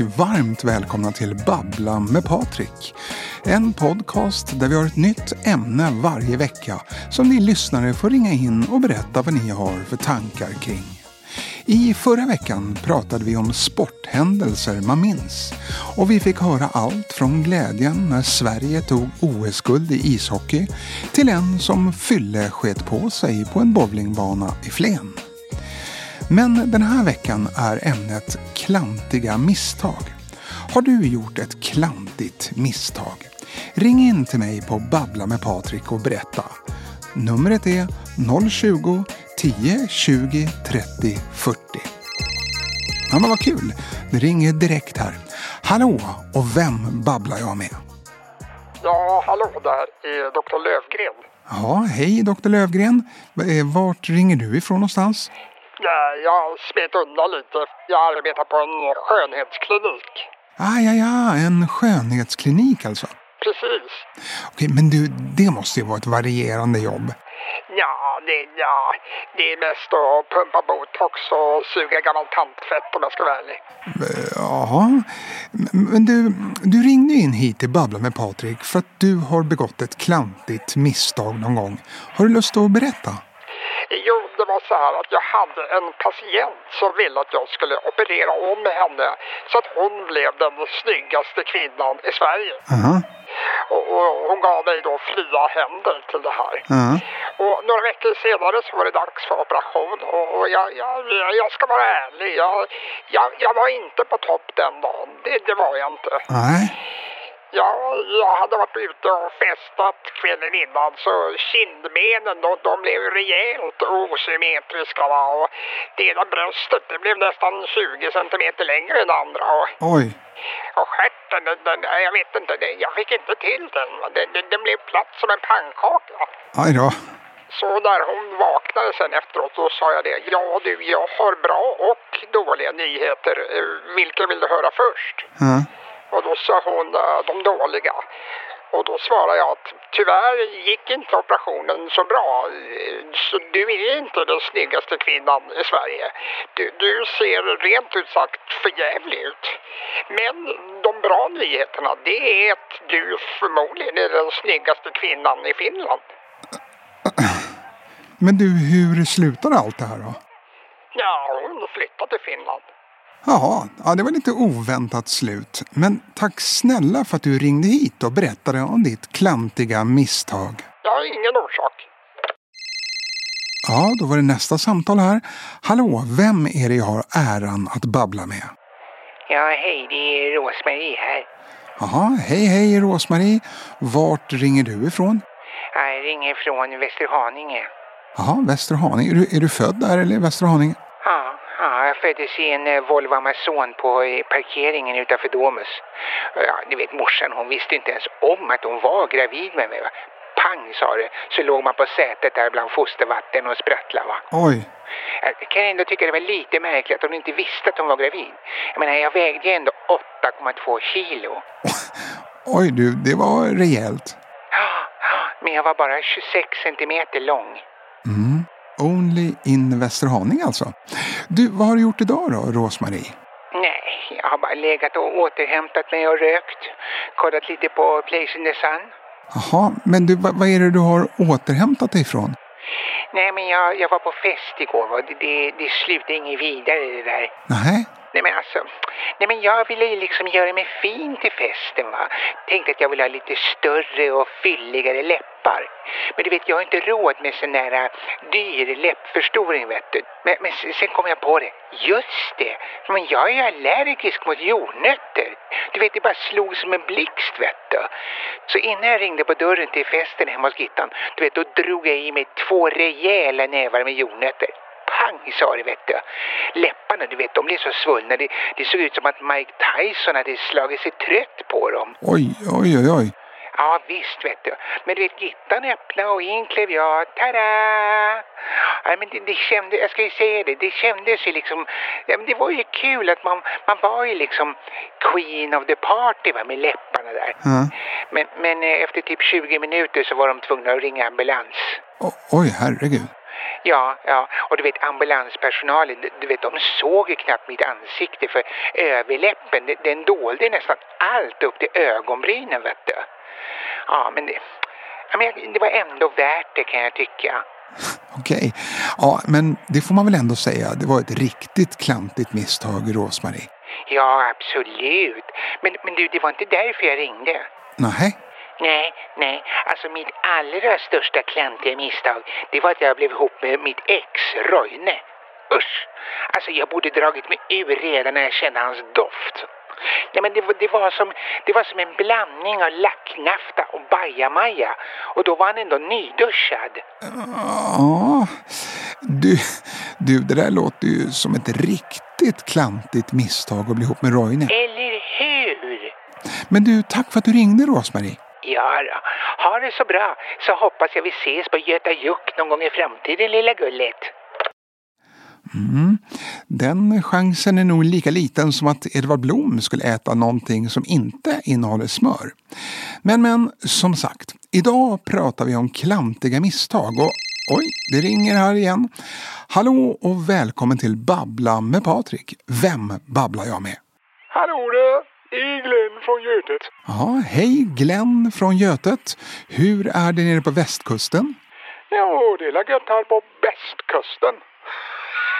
och varmt välkomna till Babbla med Patrik. En podcast där vi har ett nytt ämne varje vecka som ni lyssnare får ringa in och berätta vad ni har för tankar kring. I förra veckan pratade vi om sporthändelser man minns och vi fick höra allt från glädjen när Sverige tog OS-guld i ishockey till en som fylle sket på sig på en bowlingbana i Flen. Men den här veckan är ämnet klantiga misstag. Har du gjort ett klantigt misstag? Ring in till mig på Babbla med Patrik och berätta. Numret är 020 10 20 30 40. Ja, men vad kul! Det ringer direkt här. Hallå, och vem babblar jag med? Ja, hallå där, är Dr. Lövgren. Ja, hej doktor Lövgren. Eh, Vart ringer du ifrån någonstans? Ja, jag smet undan lite. Jag arbetar på en skönhetsklinik. Ah, ja, ja, en skönhetsklinik alltså. Precis. Okej, men du, det måste ju vara ett varierande jobb. Ja, det, ja, det är mest att pumpa botox och suga gammalt tantfett om jag ska vara ärlig. Eh, Jaha, men du, du ringde in hit till Babbla med Patrik för att du har begått ett klantigt misstag någon gång. Har du lust att berätta? Jo, var så här att jag hade en patient som ville att jag skulle operera om henne så att hon blev den snyggaste kvinnan i Sverige. Aha, Och, och hon gav mig då fria händer till det här. ja. Och några veckor senare så var det dags för operation och, och jag, jag, jag ska vara ärlig, jag, jag, jag var inte på topp den dagen. Det, det var jag inte. Nej, Jag, jag hade varit ute och festat kvällen innan så kindbenen de, de blev rejält osymmetriska va? och det ena bröstet det blev nästan 20 centimeter längre än andra. Och, oj. och stjärten, den, den, jag vet inte, jag fick inte till den. Den, den, den blev platt som en pannkaka. Aj då. Så när hon vaknade sen efteråt så sa jag det. Ja du, jag har bra och dåliga nyheter. Eh, Vilken vill du höra först? Ja. Och då sa hon eh, de dåliga. Och då svarade jag att tyvärr gick inte operationen så bra. Så du är inte den snyggaste kvinnan i Sverige. Du, du ser rent ut sagt förjävlig ut. Men de bra nyheterna det är att du förmodligen är den snyggaste kvinnan i Finland. Men du, hur slutade allt det här då? Ja, hon flyttade till Finland. Jaha, ja, det var lite oväntat slut. Men tack snälla för att du ringde hit och berättade om ditt klantiga misstag. Jag har ingen orsak. Ja, då var det nästa samtal här. Hallå, vem är det jag har äran att babbla med? Ja, hej, det är Rosmarie här. Jaha, hej hej Rosmarie. Vart ringer du ifrån? Jag ringer från Västerhaninge. Jaha, Västerhaninge. Är du, är du född där eller i Västerhaninge? Ja, ja, jag föddes i en eh, Volvo Amazon på parkeringen utanför Domus. Ja, du vet morsan, hon visste inte ens om att hon var gravid med mig. Va? Pang sa det, så låg man på sätet där bland fostervatten och sprattlade. Va? Oj, Jag kan ändå tycka det var lite märkligt att hon inte visste att hon var gravid. Jag menar, jag vägde ju ändå 8,2 kilo. oj du, det var rejält. Ja, ja, men jag var bara 26 centimeter lång. Mm. Only in Västerhaninge alltså. Du, vad har du gjort idag då, Rosmarie? Nej, jag har bara legat och återhämtat mig och rökt. Kollat lite på Place in the Sun. Jaha, men du, vad, är det du har återhämtat dig ifrån? Nej, men jag, jag var på fest igår och det, det, det slutade inget vidare det där. Nej, Nej men alltså, nej men jag ville ju liksom göra mig fin till festen va. Tänkte att jag ville ha lite större och fylligare läppar. Men du vet, jag har inte råd med sån där äh, dyr läppförstoring vet du. Men, men sen sen kom jag på det. Just det, men jag är ju allergisk mot jordnötter. Du vet, det bara slog som en blixt vet du. Så innan jag ringde på dörren till festen hemma hos Gittan, du vet, då drog jag i mig två rejäla nävar med jordnötter. Pang sa det vet du. Läpparna du vet, de blev så svullna. Det, det såg ut som att Mike Tyson hade slagit sig trött på dem. oj, oj, oj, oj. Ja visst vet du. Men du vet Gittan öppnade och in klev jag. Tada! Ja, men det, det kände, jag ska ju säga det, det kändes ju liksom, ja, men det var ju kul att man, man var ju liksom queen of the party va, med läpparna där. Ja. Men, men eh, efter typ 20 minuter så var de tvungna att ringa ambulans. O- oj, herregud. Ja, ja, och du vet ambulanspersonalen, du- du vet de såg ju knappt mitt ansikte för överläppen, den- den dolde nästan allt upp till ögonbrynen vet du. Ja, men det, men det var ändå värt det kan jag tycka. Okej. Ja, men det får man väl ändå säga. Det var ett riktigt klantigt misstag, Rosmarie. Ja, absolut. Men, men du, det var inte därför jag ringde. Nej. Nej, nej. Alltså mitt allra största klantiga misstag, det var att jag blev ihop med mitt ex, Roine. Usch! Alltså jag borde dragit mig ur redan när jag kände hans doft. Nej men det var, det var, som, det var som en blandning av lacknafta och bajamaja. Och då var han ändå nyduschad. Ja, du, du, det där låter ju som ett riktigt klantigt misstag att bli ihop med Roine. Eller hur? Men du, tack för att du ringde, Rosmarie. Ja då. Ha det så bra, så hoppas jag vi ses på Göta Juck någon gång i framtiden, lilla gullet. Mm. Den chansen är nog lika liten som att Edvard Blom skulle äta någonting som inte innehåller smör. Men men, som sagt, idag pratar vi om klantiga misstag och oj, det ringer här igen. Hallå och välkommen till Babbla med Patrik. Vem babblar jag med? Hallå där! Det är Glenn från Götet. Ja, hej Glenn från Götet. Hur är det nere på västkusten? Jo, det är gött här på västkusten.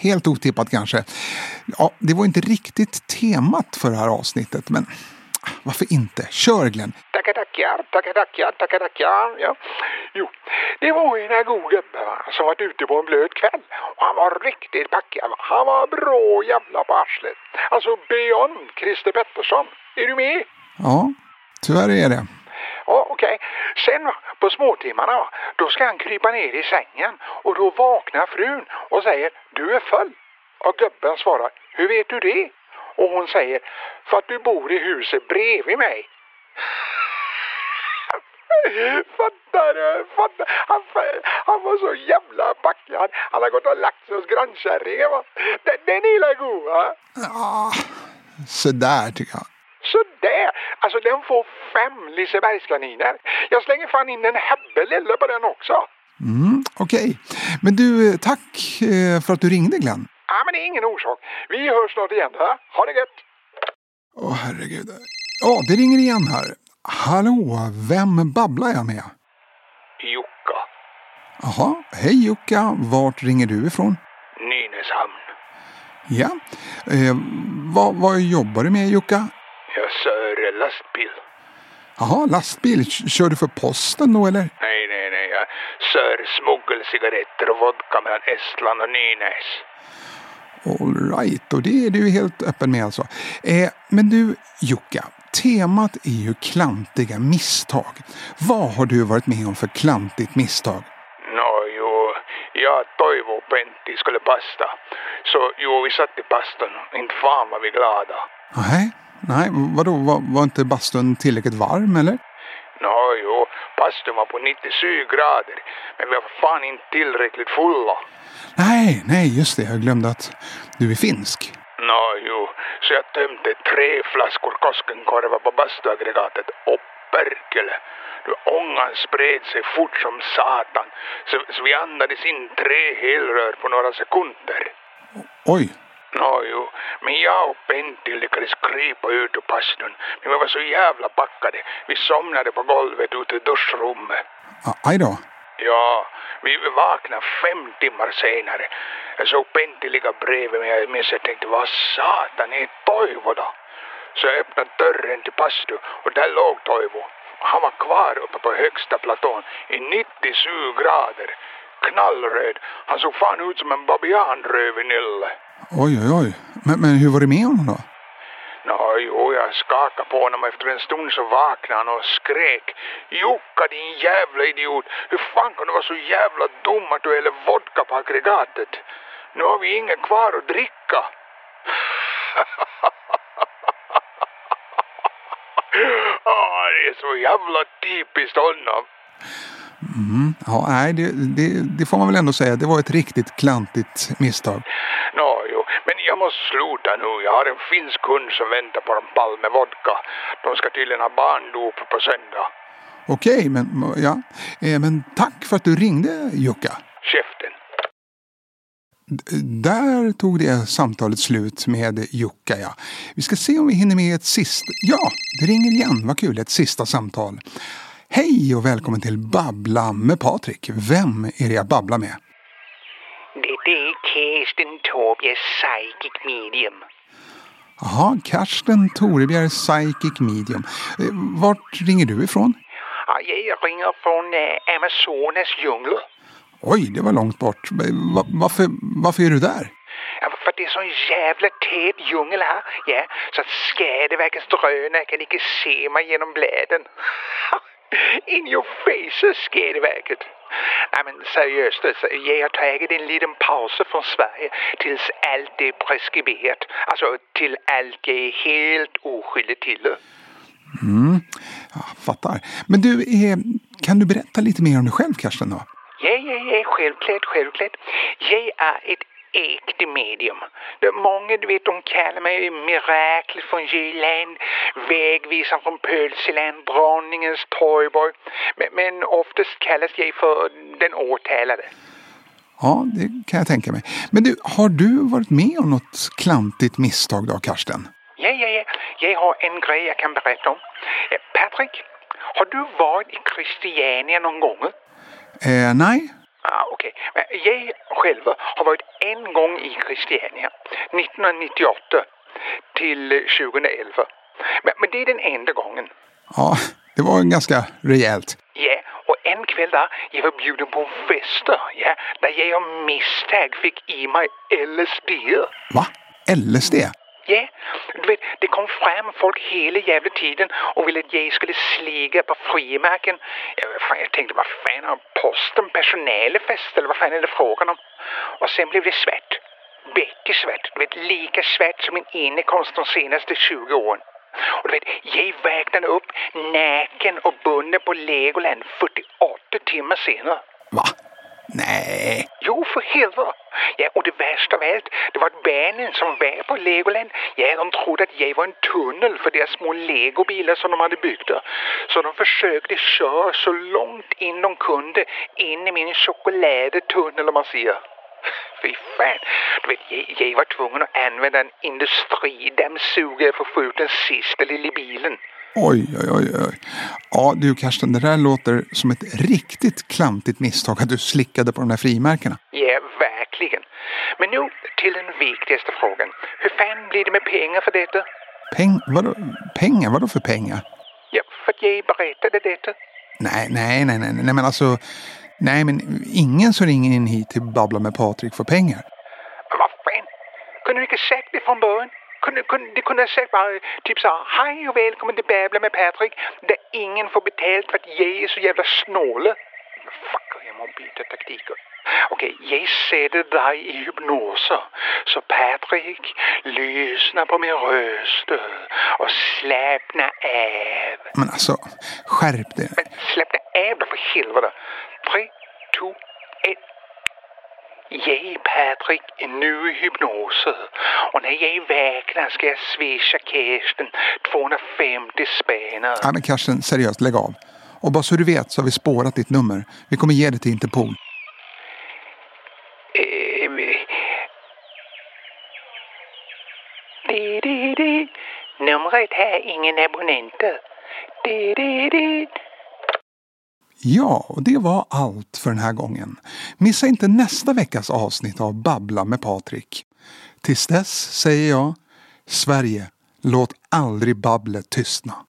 helt otippat kanske. Ja, det var inte riktigt temat för det här avsnittet, men varför inte? Kör Glenn! Tackar, tackar, tackar, tackar, tackar, tackar. Ja. Jo, det var en god gubbe som varit ute på en blöt kväll. Och han var riktigt packad. Han var bra jävla på arslet. Alltså beyond Christer Pettersson. Är du med? Ja, tyvärr är det. Ja, okej. Sen va, på småtimmarna va, då ska han krypa ner i sängen och då vaknar frun och säger du är full. Och gubben svarar hur vet du det? Och hon säger för att du bor i huset bredvid mig. Fattar du? Fattar. Han, han var så jävla packad. Han har gått och lagt sig hos grannkärringen va. Den, den är god va? Ja, sådär tycker jag. Alltså den får fem Lisebergskaniner. Jag slänger fan in en Hebbe-lille på den också. Mm, Okej, men du, tack eh, för att du ringde Glenn. Ja, men det är ingen orsak. Vi hörs snart igen. Va? Ha det gött! Åh herregud. Ja, det ringer igen här. Hallå, vem babblar jag med? Jukka, Jaha, hej Jukka, vart ringer du ifrån? Nynäshamn. Ja, eh, vad, vad jobbar du med Jukka? Jag lastbil. Jaha, lastbil. Kör du för posten då eller? Nej, nej, nej. Jag kör smuggelcigaretter och vodka mellan Estland och Nynäs. All right, och det är du helt öppen med alltså. Eh, men du Jukka, temat är ju klantiga misstag. Vad har du varit med om för klantigt misstag? Nå, jo, jag, Toivo och Pentti skulle basta. Så jo, vi satt i bastun. Inte fan var vi glada. Nej, nej, vadå, var, var inte bastun tillräckligt varm eller? Nå, jo, bastun var på 97 grader. Men vi var fan inte tillräckligt fulla. Nej, nej, just det, jag glömde att du är finsk. Nå, jo, så jag tömde tre flaskor Koskenkorva på bastuaggregatet och perkele. Du, Ångan spred sig fort som satan, så, så vi andades in tre helrör på några sekunder. Oj, Nå, jo, men jag och Pentti lyckades krypa ut ur bastun, men vi var så jävla packade. Vi somnade på golvet ute i duschrummet. aj då. Ja, vi vaknade fem timmar senare. Jag såg Pentti ligga bredvid mig. Minns jag tänkte, vad satan är Toivo då? Så jag öppnade dörren till bastu och där låg Toivo. Han var kvar uppe på högsta platån i 97 grader. Knallröd. Han såg fan ut som en babianröv i. Oj, oj, oj. Men, men hur var det med honom då? Nå, jo, jag skakade på honom. Efter en stund så vaknade han och skrek. Jukka din jävla idiot! Hur fan kan du vara så jävla dum att du häller vodka på aggregatet? Nu har vi inget kvar att dricka. Ja, det är så jävla typiskt honom. Mm, ja, nej, det, det, det får man väl ändå säga. Det var ett riktigt klantigt misstag. Nå, jo, men jag måste sluta nu. Jag har en finsk kund som väntar på en pall med vodka. De ska tydligen ha barndop på söndag. Okej, men, ja. Eh, men tack för att du ringde Jukka. Käften. D- Där tog det samtalet slut med Jukka, ja. Vi ska se om vi hinner med ett sista... Ja, det ringer igen. Vad kul, ett sista samtal. Hej och välkommen till Babbla med Patrik. Vem är det jag babblar med? Det är Kirsten Torbjörns psychic medium. Jaha, Karsten Torebjer, Psychic Medium. Eh, Vart ringer du ifrån? Ja, jag ringer från eh, Amazonas djungler. Oj, det var långt bort. Eh, Va, varför, varför är du där? Ja, för det är sån jävla tät djungel här. Ja, så att Skadeverkets drönare kan inte se mig genom bläden. In your face, Skadeverket. Nej men seriöst, alltså, jag har tagit en liten paus från Sverige tills allt är preskriberat. Alltså till allt jag är helt oskyldig till. Mm, ja, fattar. Men du, eh, kan du berätta lite mer om dig själv, Karsten? Då? Ja, ja, ja, självklart, självklart. Jag är ett äkta medium. Det är Många, du vet, de kallar mig miraklet från Jylland, vägvisaren från Pölseland, dronningens torgborg. Men, men oftast kallas jag för den åtalade. Ja, det kan jag tänka mig. Men du, har du varit med om något klantigt misstag då, Karsten? Ja, ja, ja. Jag har en grej jag kan berätta om. Eh, Patrick, har du varit i Christiania någon gång? Eh, nej? Ah, Okej, Men jag själv har varit en gång i Christiania. 1998 till 2011. Men, men det är den enda gången. Ja, det var ganska rejält. Ja, och en kväll där jag var bjuden på en fest ja, där jag av misstag fick i mig LSD. Va? LSD? Ja, du vet, det kom fram folk hela jävla tiden och ville att jag skulle sliga på frimärken. Jag, fan, jag tänkte, vad fan har posten personalfest eller vad fan är det frågan om? Och sen blev det svett. Bäckesvett. Du vet, lika svett som min innekonst de senaste 20 åren. Och du vet, jag vaknade upp naken och bunden på Legoland 48 timmar senare. Va? Nej. Jo, för helvete. Ja, och det värsta av allt, det var att barnen som var på Legoland, ja, de trodde att jag var en tunnel för deras små legobilar som de hade byggt. Så de försökte köra så långt in de kunde in i min chokladtunnel, om man säger. Fy fan. Du vet, jag, jag var tvungen att använda en industridammsugare för att få ut den sista lilla bilen. Oj, oj, oj, oj. Ja, du Karsten, det där låter som ett riktigt klantigt misstag att du slickade på de där frimärkena. Ja, verkligen. Men nu till den viktigaste frågan. Hur fan blir det med pengar för detta? Peng, vadå, pengar? Vadå för pengar? Ja, för att jag berättade detta. Nej, nej, nej, nej, nej, men alltså. Nej, men ingen som ringer in hit till Babbla med Patrik får pengar. Men vad fan? Kunde du inte sagt det från början? Kunde, kunde, det kunde sagt bara typ så hej och välkommen till Babbla med Patrik, där ingen får betalt för att jag är så jävla snåle. Fuck, jag må byta taktiker. Okej, jag sätter dig i hypnoser. Så Patrik, lyssna på min röst och slappna av. Men alltså, skärp dig. Men slappna av då för helvete. Tre, två, ett. Jag, Patrik, är nu i hypnos. Och när jag vaknar ska jag swisha Kirsten 250 spänn. Nej, men Karsten, seriöst, lägg av. Och bara så du vet så har vi spårat ditt nummer. Vi kommer ge det till Interpol. Di, di, di. Numret har ingen abonnenter. Di, di, di. Ja, och det var allt för den här gången. Missa inte nästa veckas avsnitt av Babbla med Patrik. Tills dess säger jag, Sverige, låt aldrig babblet tystna.